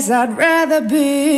place I'd rather be.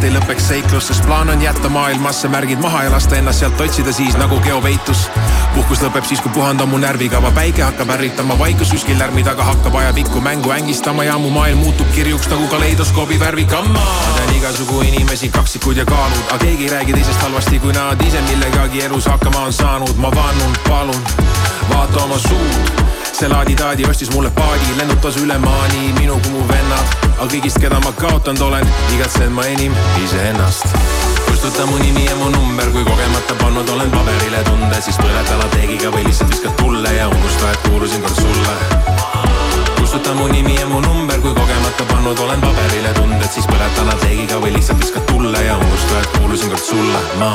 Et ei lõpeks seiklus, sest plaan on jätta maailmasse märgid maha ja lasta ennast sealt otsida siis nagu geopeitus. puhkus lõpeb siis, kui puhand on mu närvikava, päike hakkab ärritama, vaikus kuskil lärmi taga hakkab ajapikku mängu ängistama ja mu maailm muutub kirjuks nagu kaleidoskoobi värvikamma. ma tean igasugu inimesi, kaksikud ja kaalud, aga keegi ei räägi teisest halvasti, kui nad ise millegagi elus hakkama on saanud. ma vannun, palun, vaata oma suud see laadi-taadi ostis mulle paadi, lennutas üle maani minu kui mu vennad. aga kõigist, keda ma kaotanud olen, igatsen ma enim iseennast. kustuta mu nimi ja mu number, kui kogemata pannud olen paberile tunde, siis põleta lateegiga või lihtsalt viskad tulle ja unusta, et kuulusin kord sulle. kustuta mu nimi ja mu number, kui kogemata pannud olen paberile tunded, siis põleta lateegiga või lihtsalt viskad tulle ja unusta, et kuulusin kord sulle. ma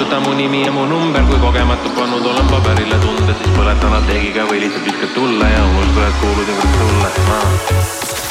kustuta mu nimi ja mu number, kui kogemata pannud olen paberile tunde, siis põletan apteegiga või lihtsalt viskad tulla ja unusta, et kuulud ja kuidas tulla.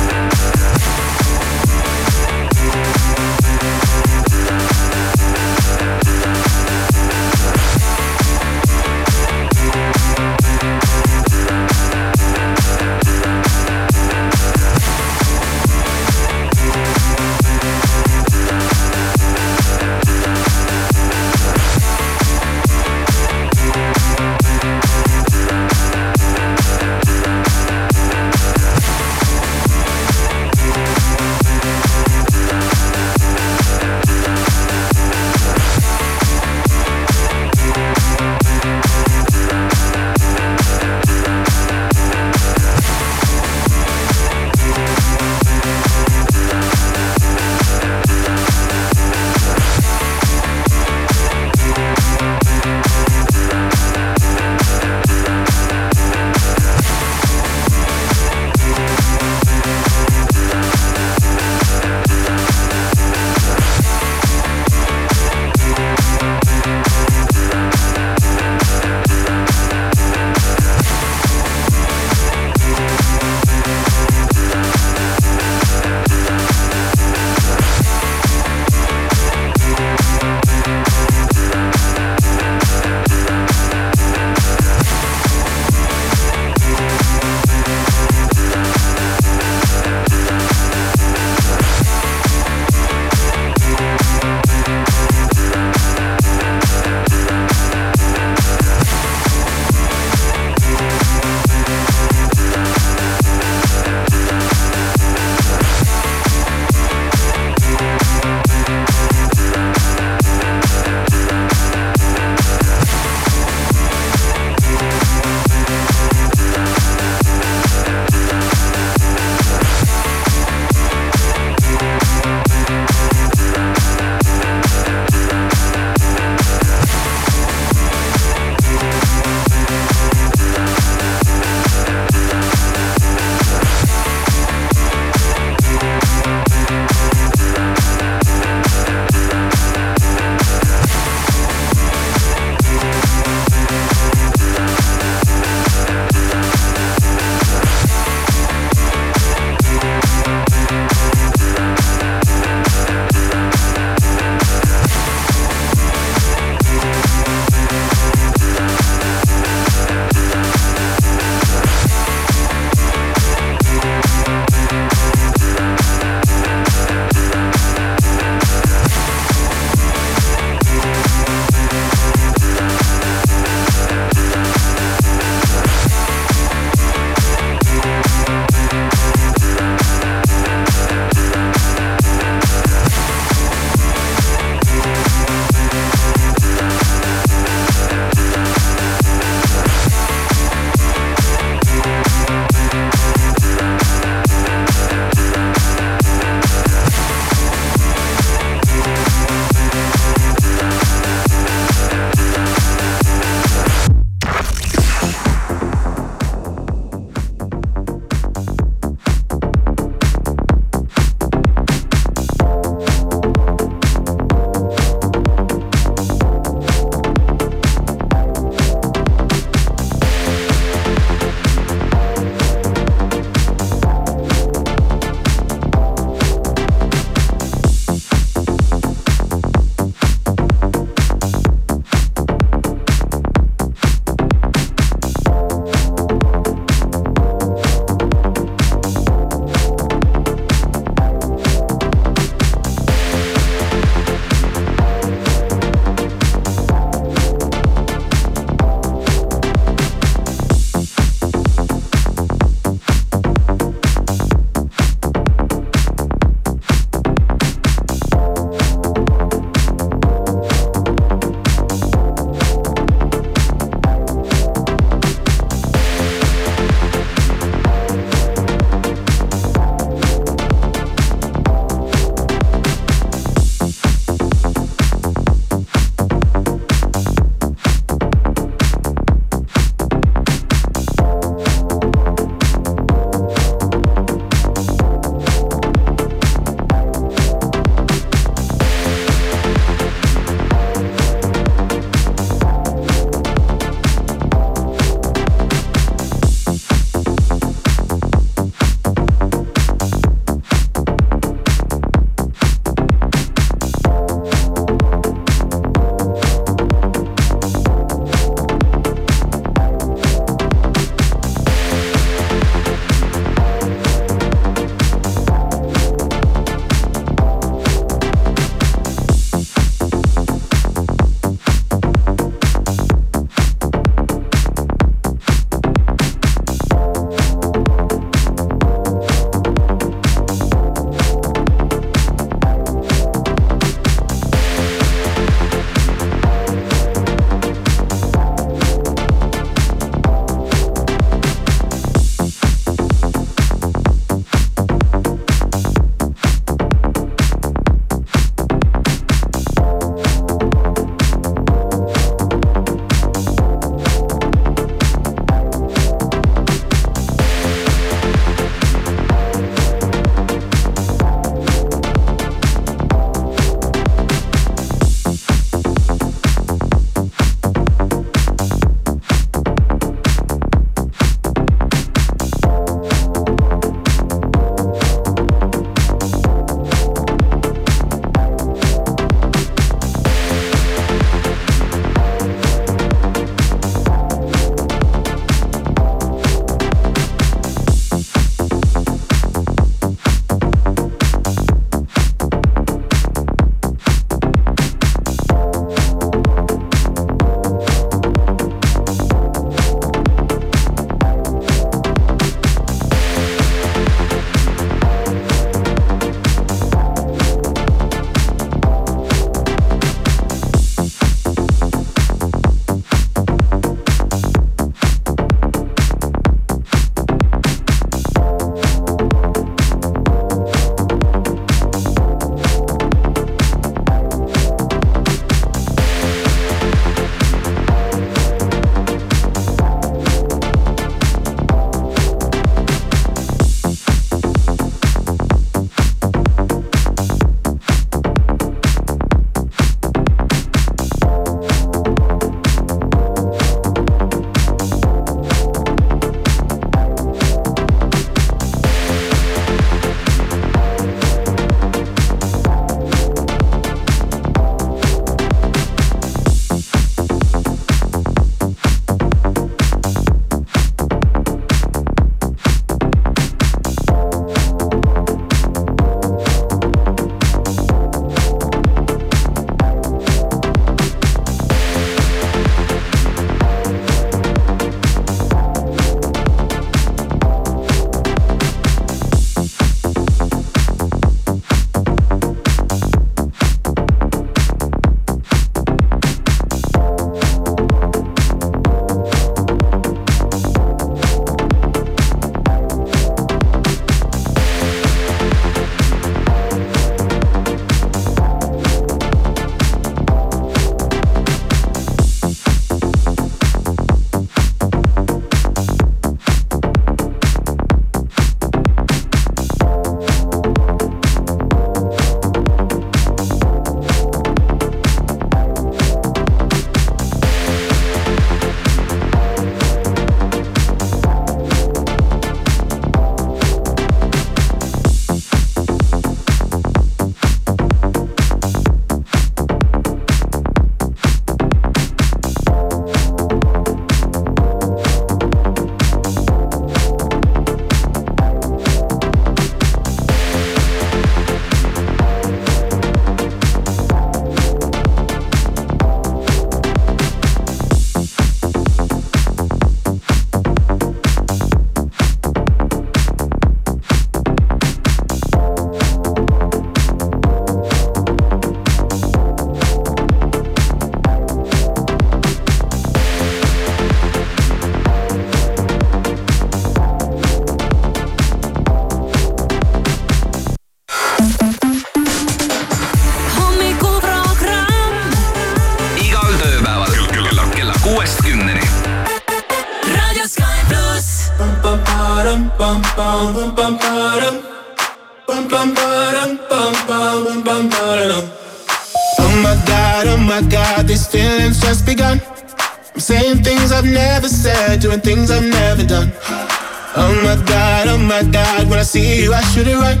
Should it right.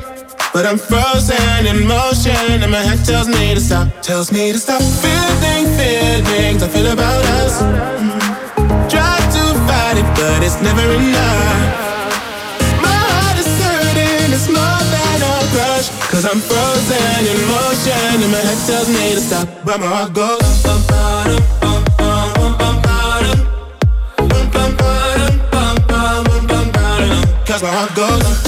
But I'm frozen in motion, and my head tells me to stop, tells me to stop. Feeling feelings I feel about us. Mm. Try to fight it, but it's never enough. My heart is hurting, it's more than a crush. Cause I'm frozen in motion And my head tells me to stop But my heart goes my heart goes Oh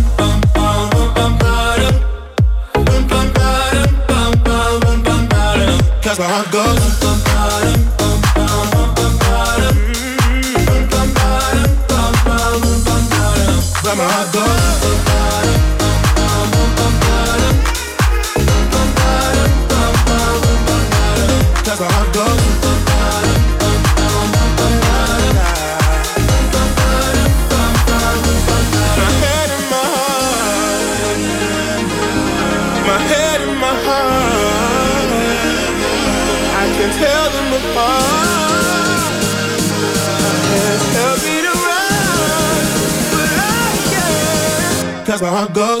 that's where I go. Where my heart goes. Can Cause my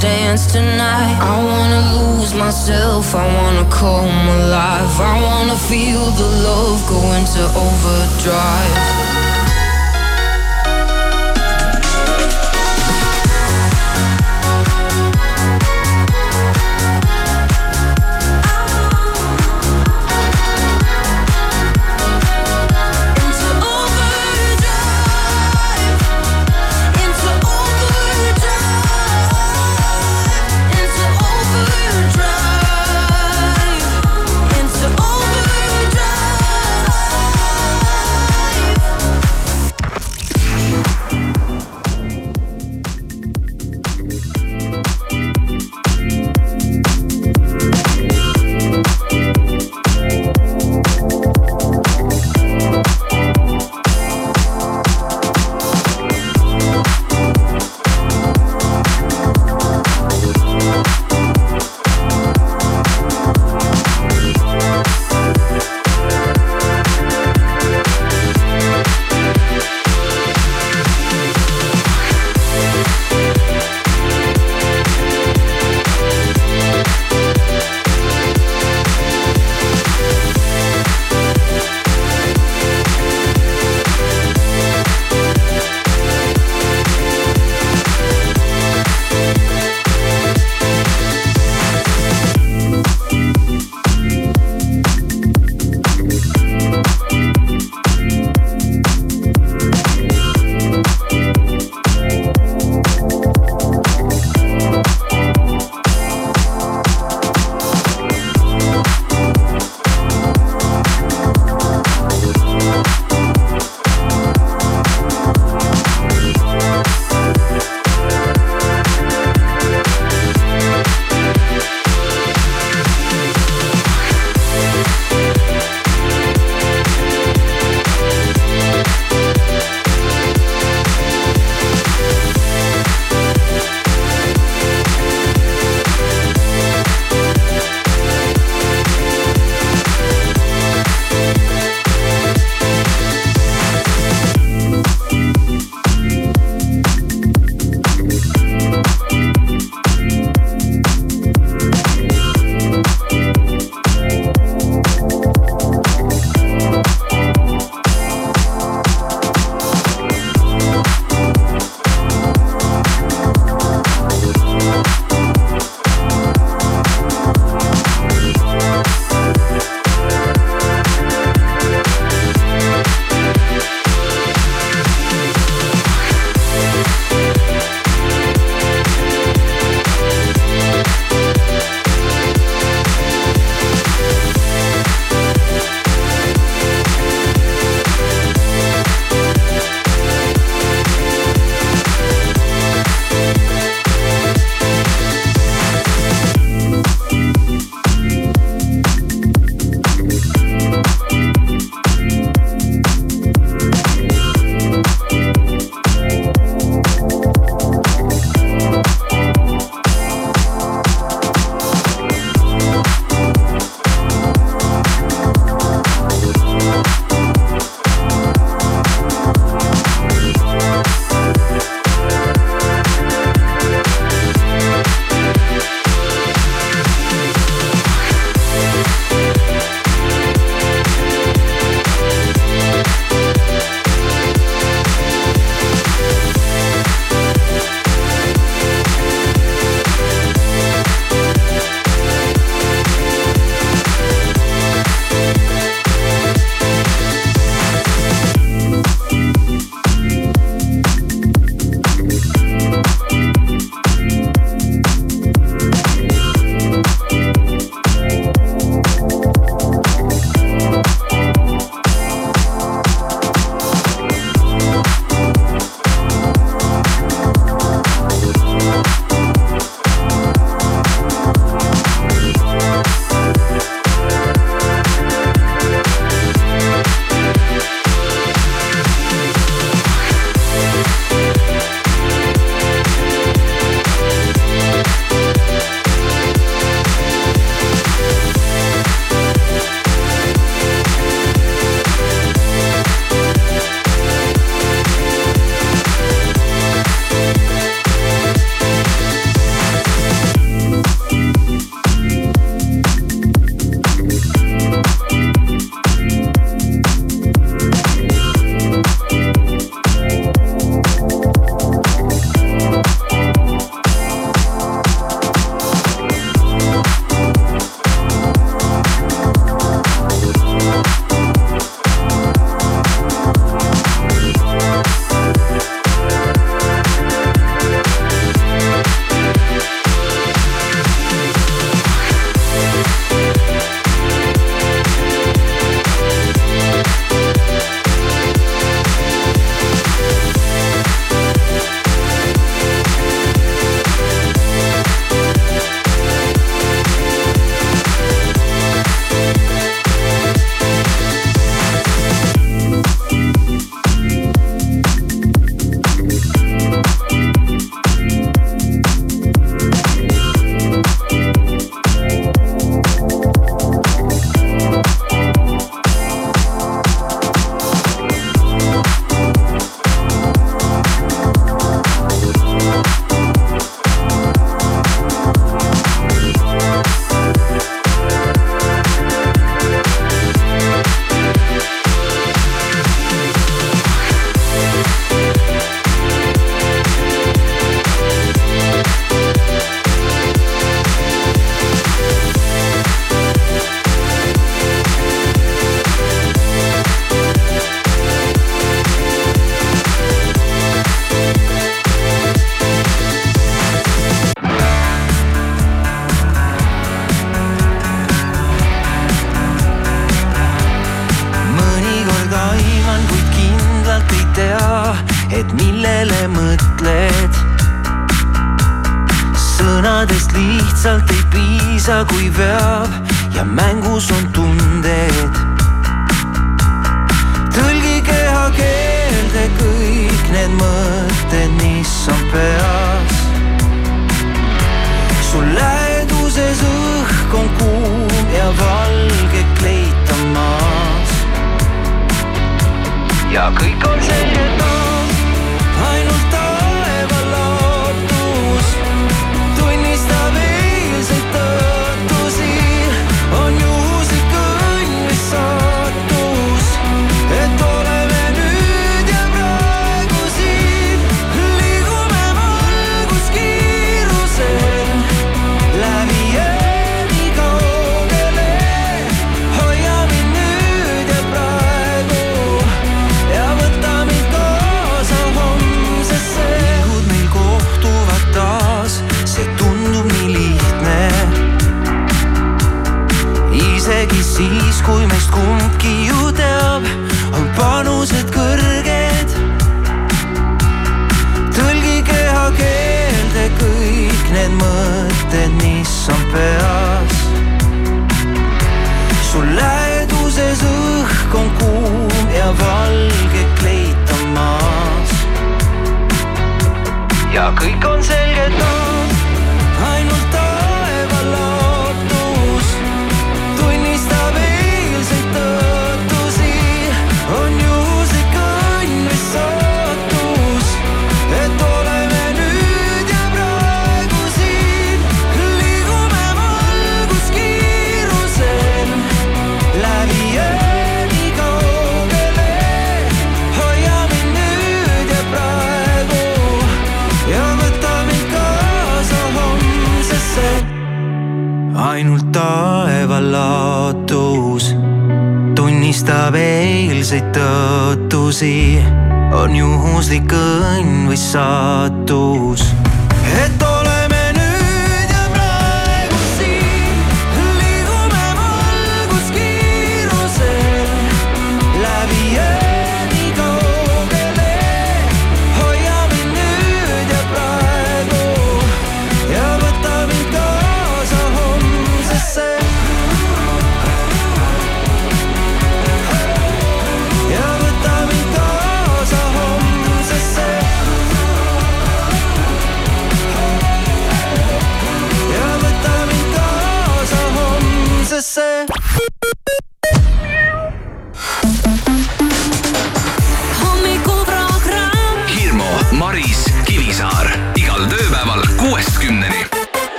Dance tonight. I wanna lose myself, I wanna come alive. I wanna feel the love go into overdrive. mõte, mis on peas. su läheduses õhk on kuum ja valge kleit on maas. ja kõik on selge. kõik on selge taas. ainult taeval lootus tunnistab eilseid tõotusi, on juhuslik õnn või sattus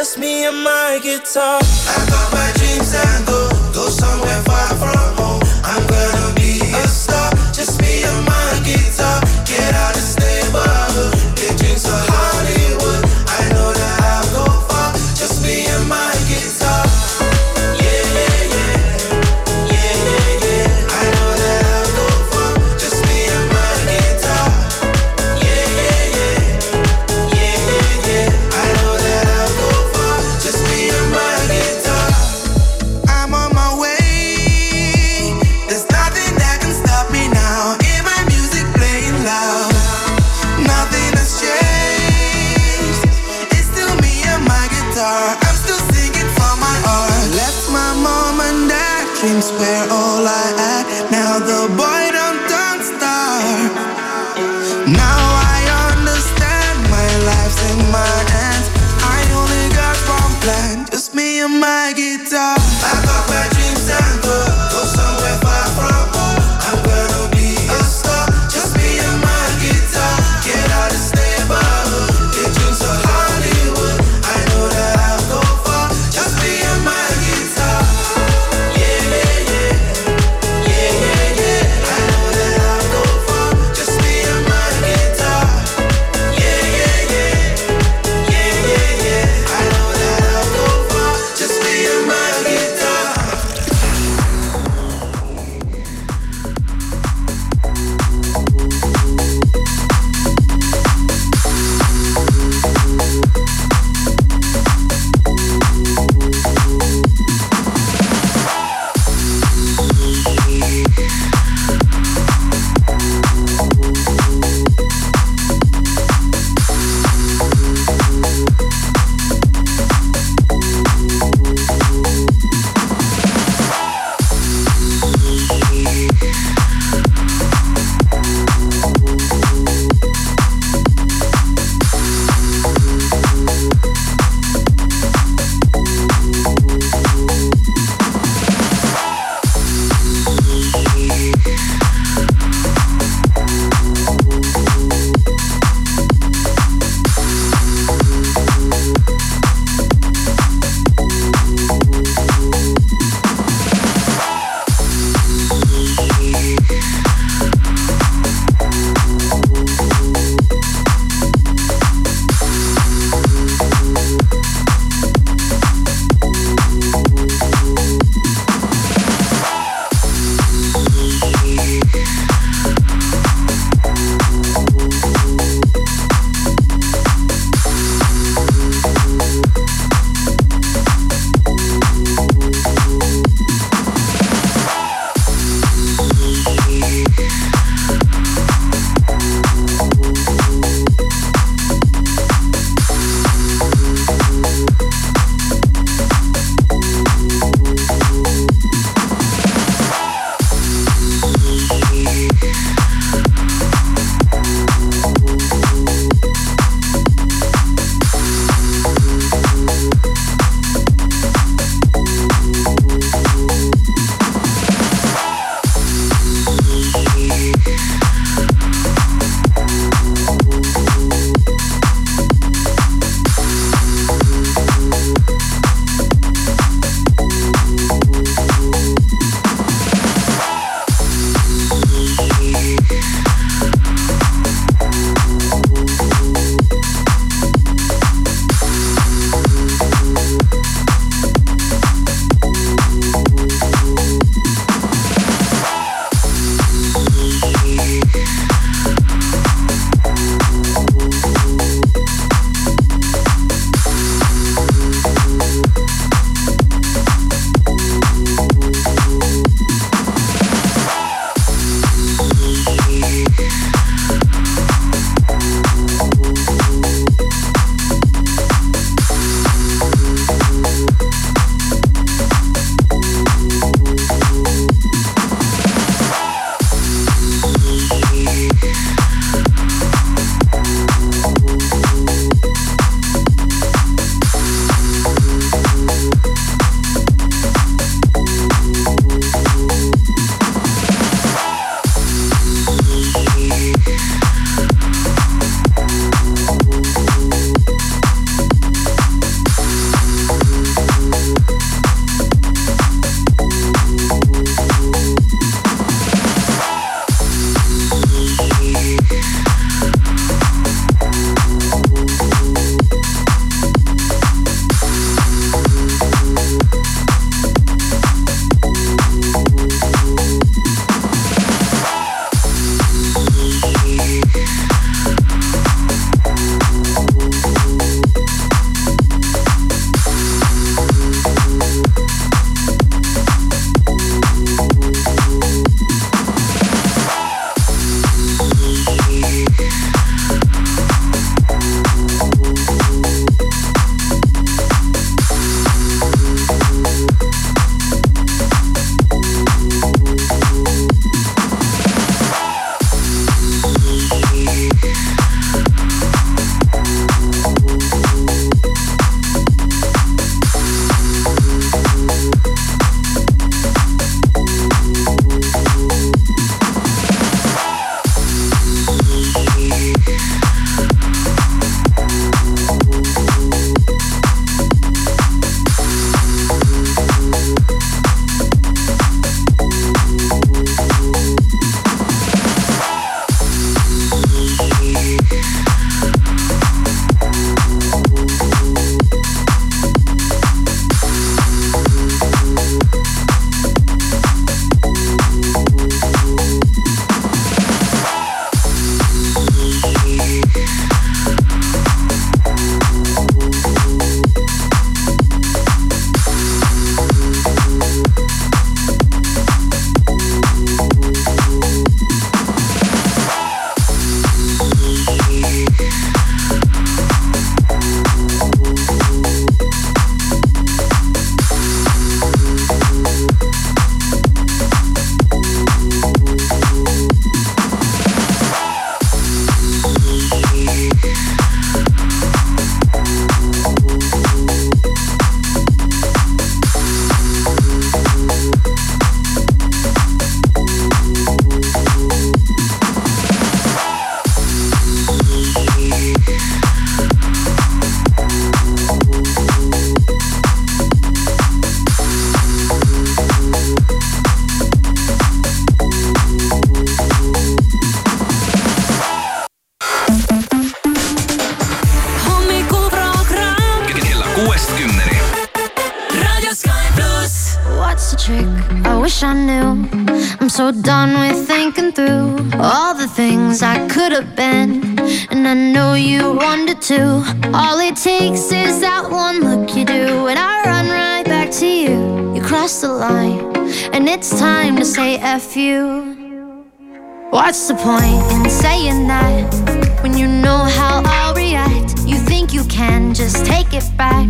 Just me and my guitar. I wish I knew. I'm so done with thinking through all the things I could have been. And I know you wanted to. All it takes is that one look you do, and I run right back to you. You cross the line, and it's time to say F you. What's the point in saying that when you know how I'll can just take it back,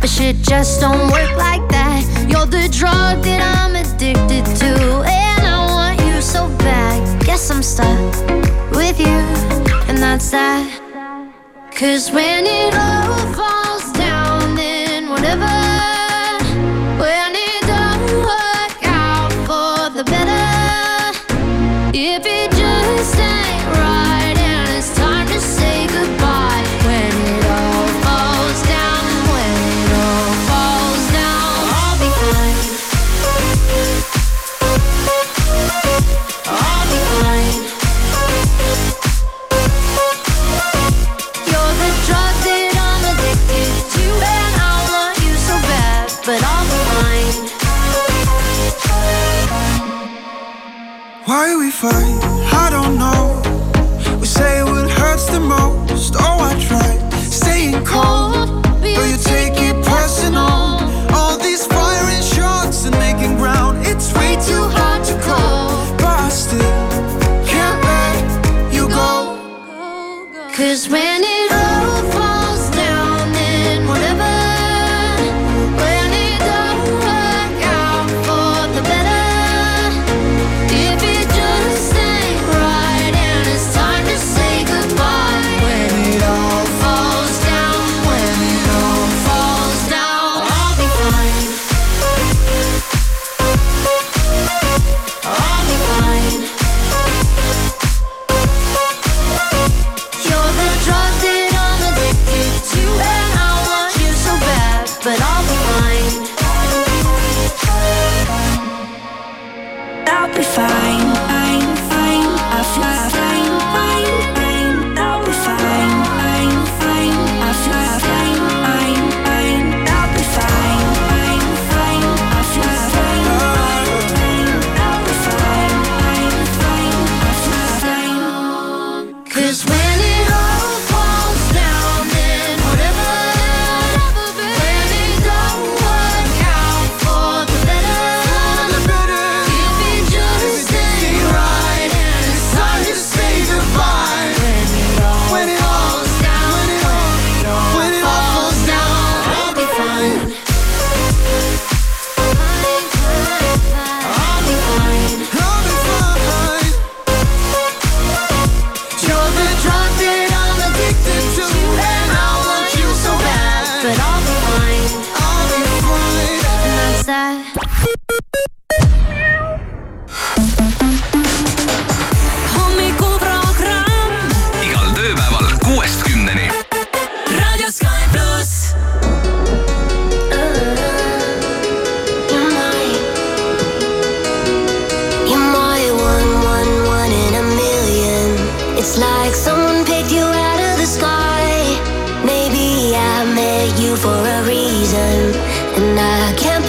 but shit just don't work like that. You're the drug that I'm addicted to, and I want you so bad. Guess I'm stuck with you, and that's that. Cause when it all falls Why we fight, I don't know. We say what hurts the most. Oh, I tried staying cold, but you take it personal. All these firing shots and making ground, it's way too hard to call. But I still can't let you go. Cause when it you for a reason, and I can't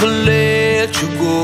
never let you go.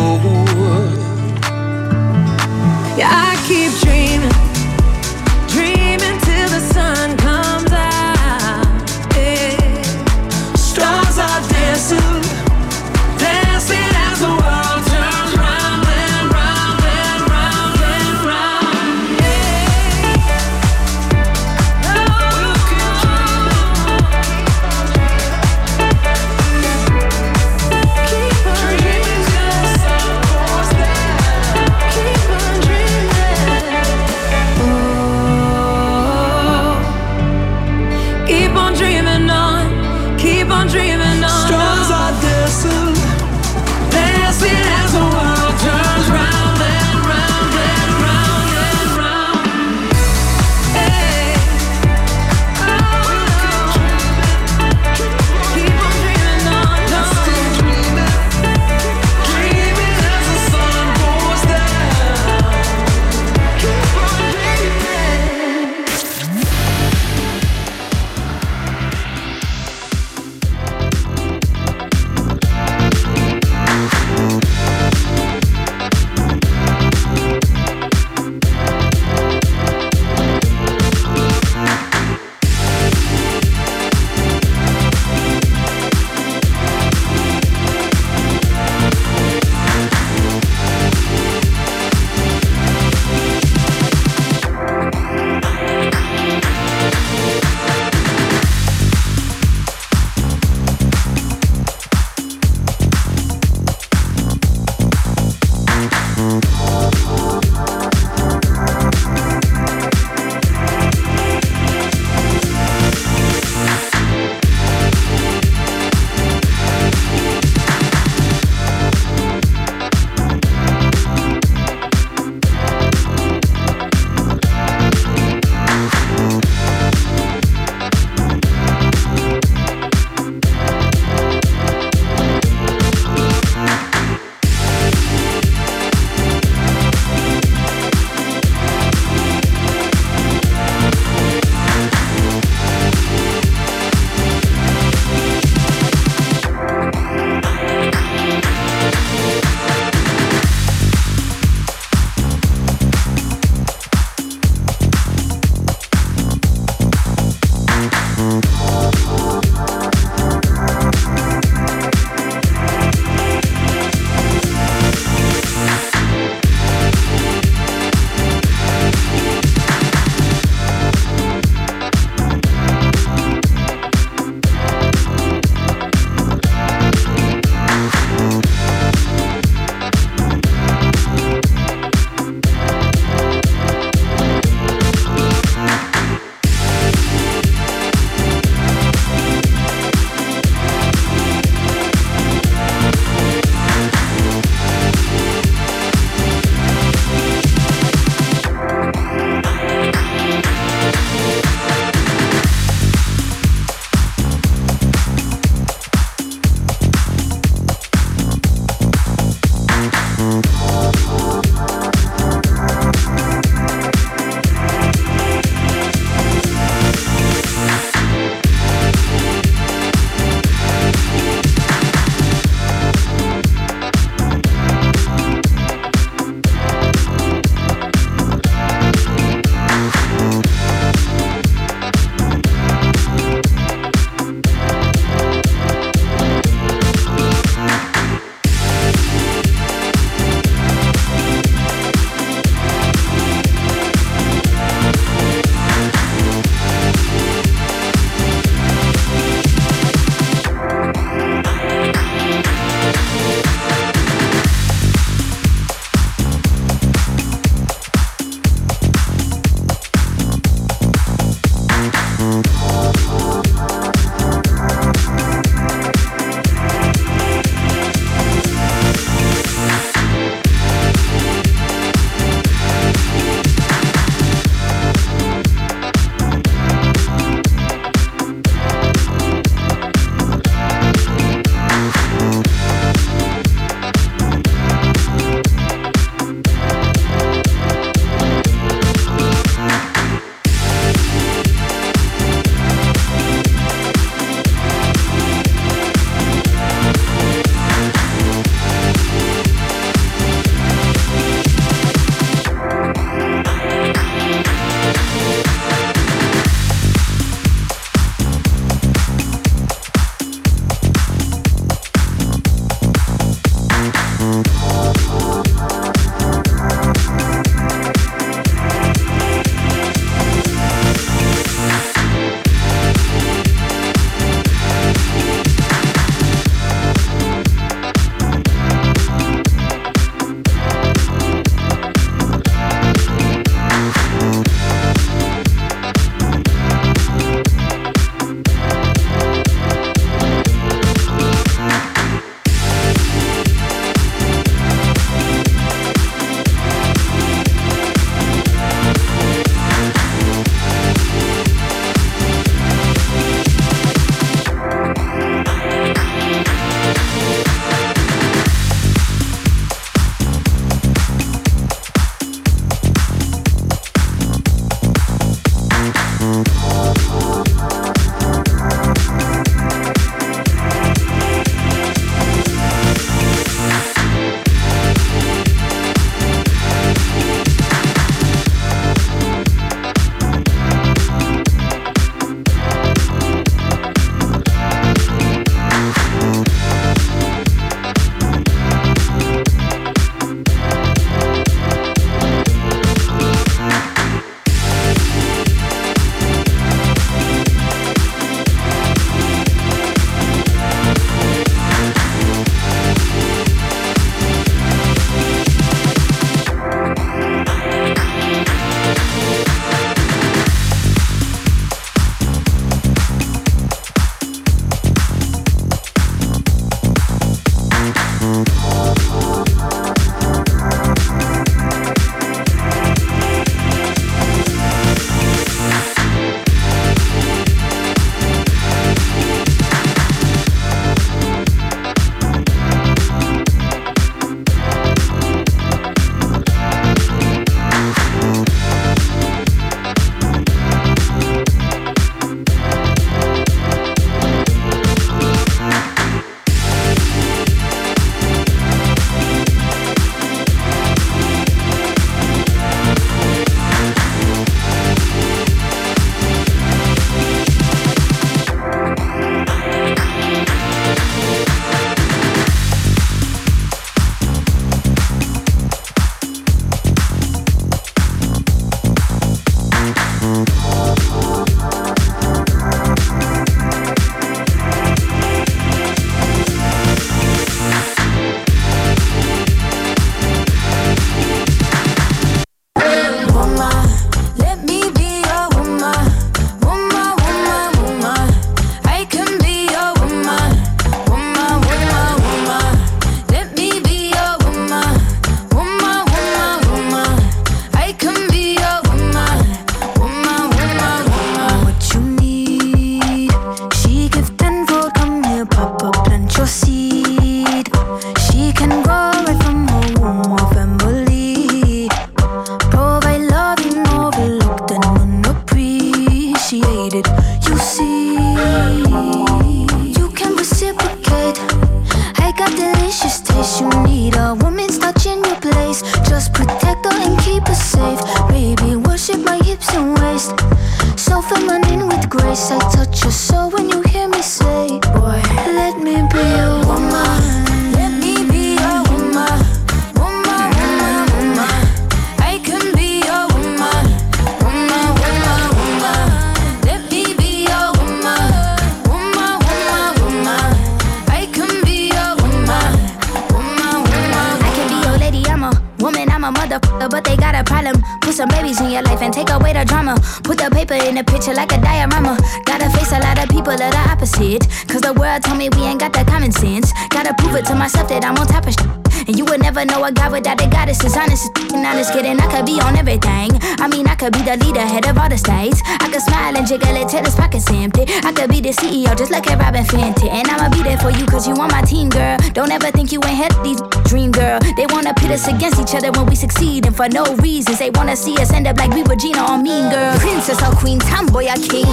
Put the paper in the picture like a diorama. Gotta face a lot of people that are opposite. Cause the world told me we ain't got that common sense. Gotta prove it to myself that I'm on top of shit. And you would never know a guy without a goddess is honest. And honest kidding, I could be on everything. I mean, I could be the leader, head of all the states. I could smile and jiggle it till his pockets empty. I could be the CEO, just like a Robyn Fenty. And I'ma be there for you, cause you on my team, girl. Don't ever think you ain't had these dream, girl. They wanna pit us against each other when we succeed, and for no reasons. They wanna see us end up like we were Gina or Mean Girl. Princess or Queen, tomboy or king.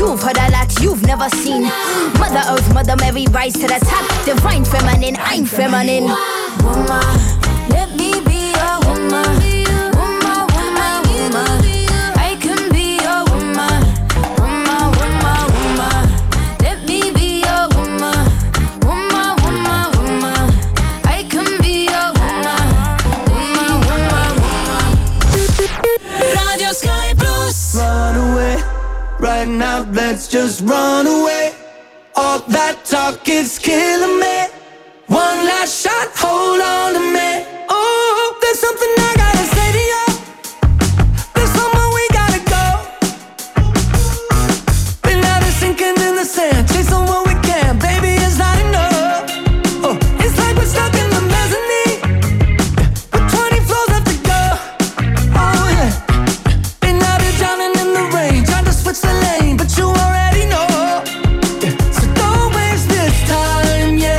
You've heard a lot you've never seen. Mother Earth, Mother Mary, rise to the top. Divine feminine, I'm feminine. Right now, let's just run away. All that talk is killing me. One last shot, hold on to me.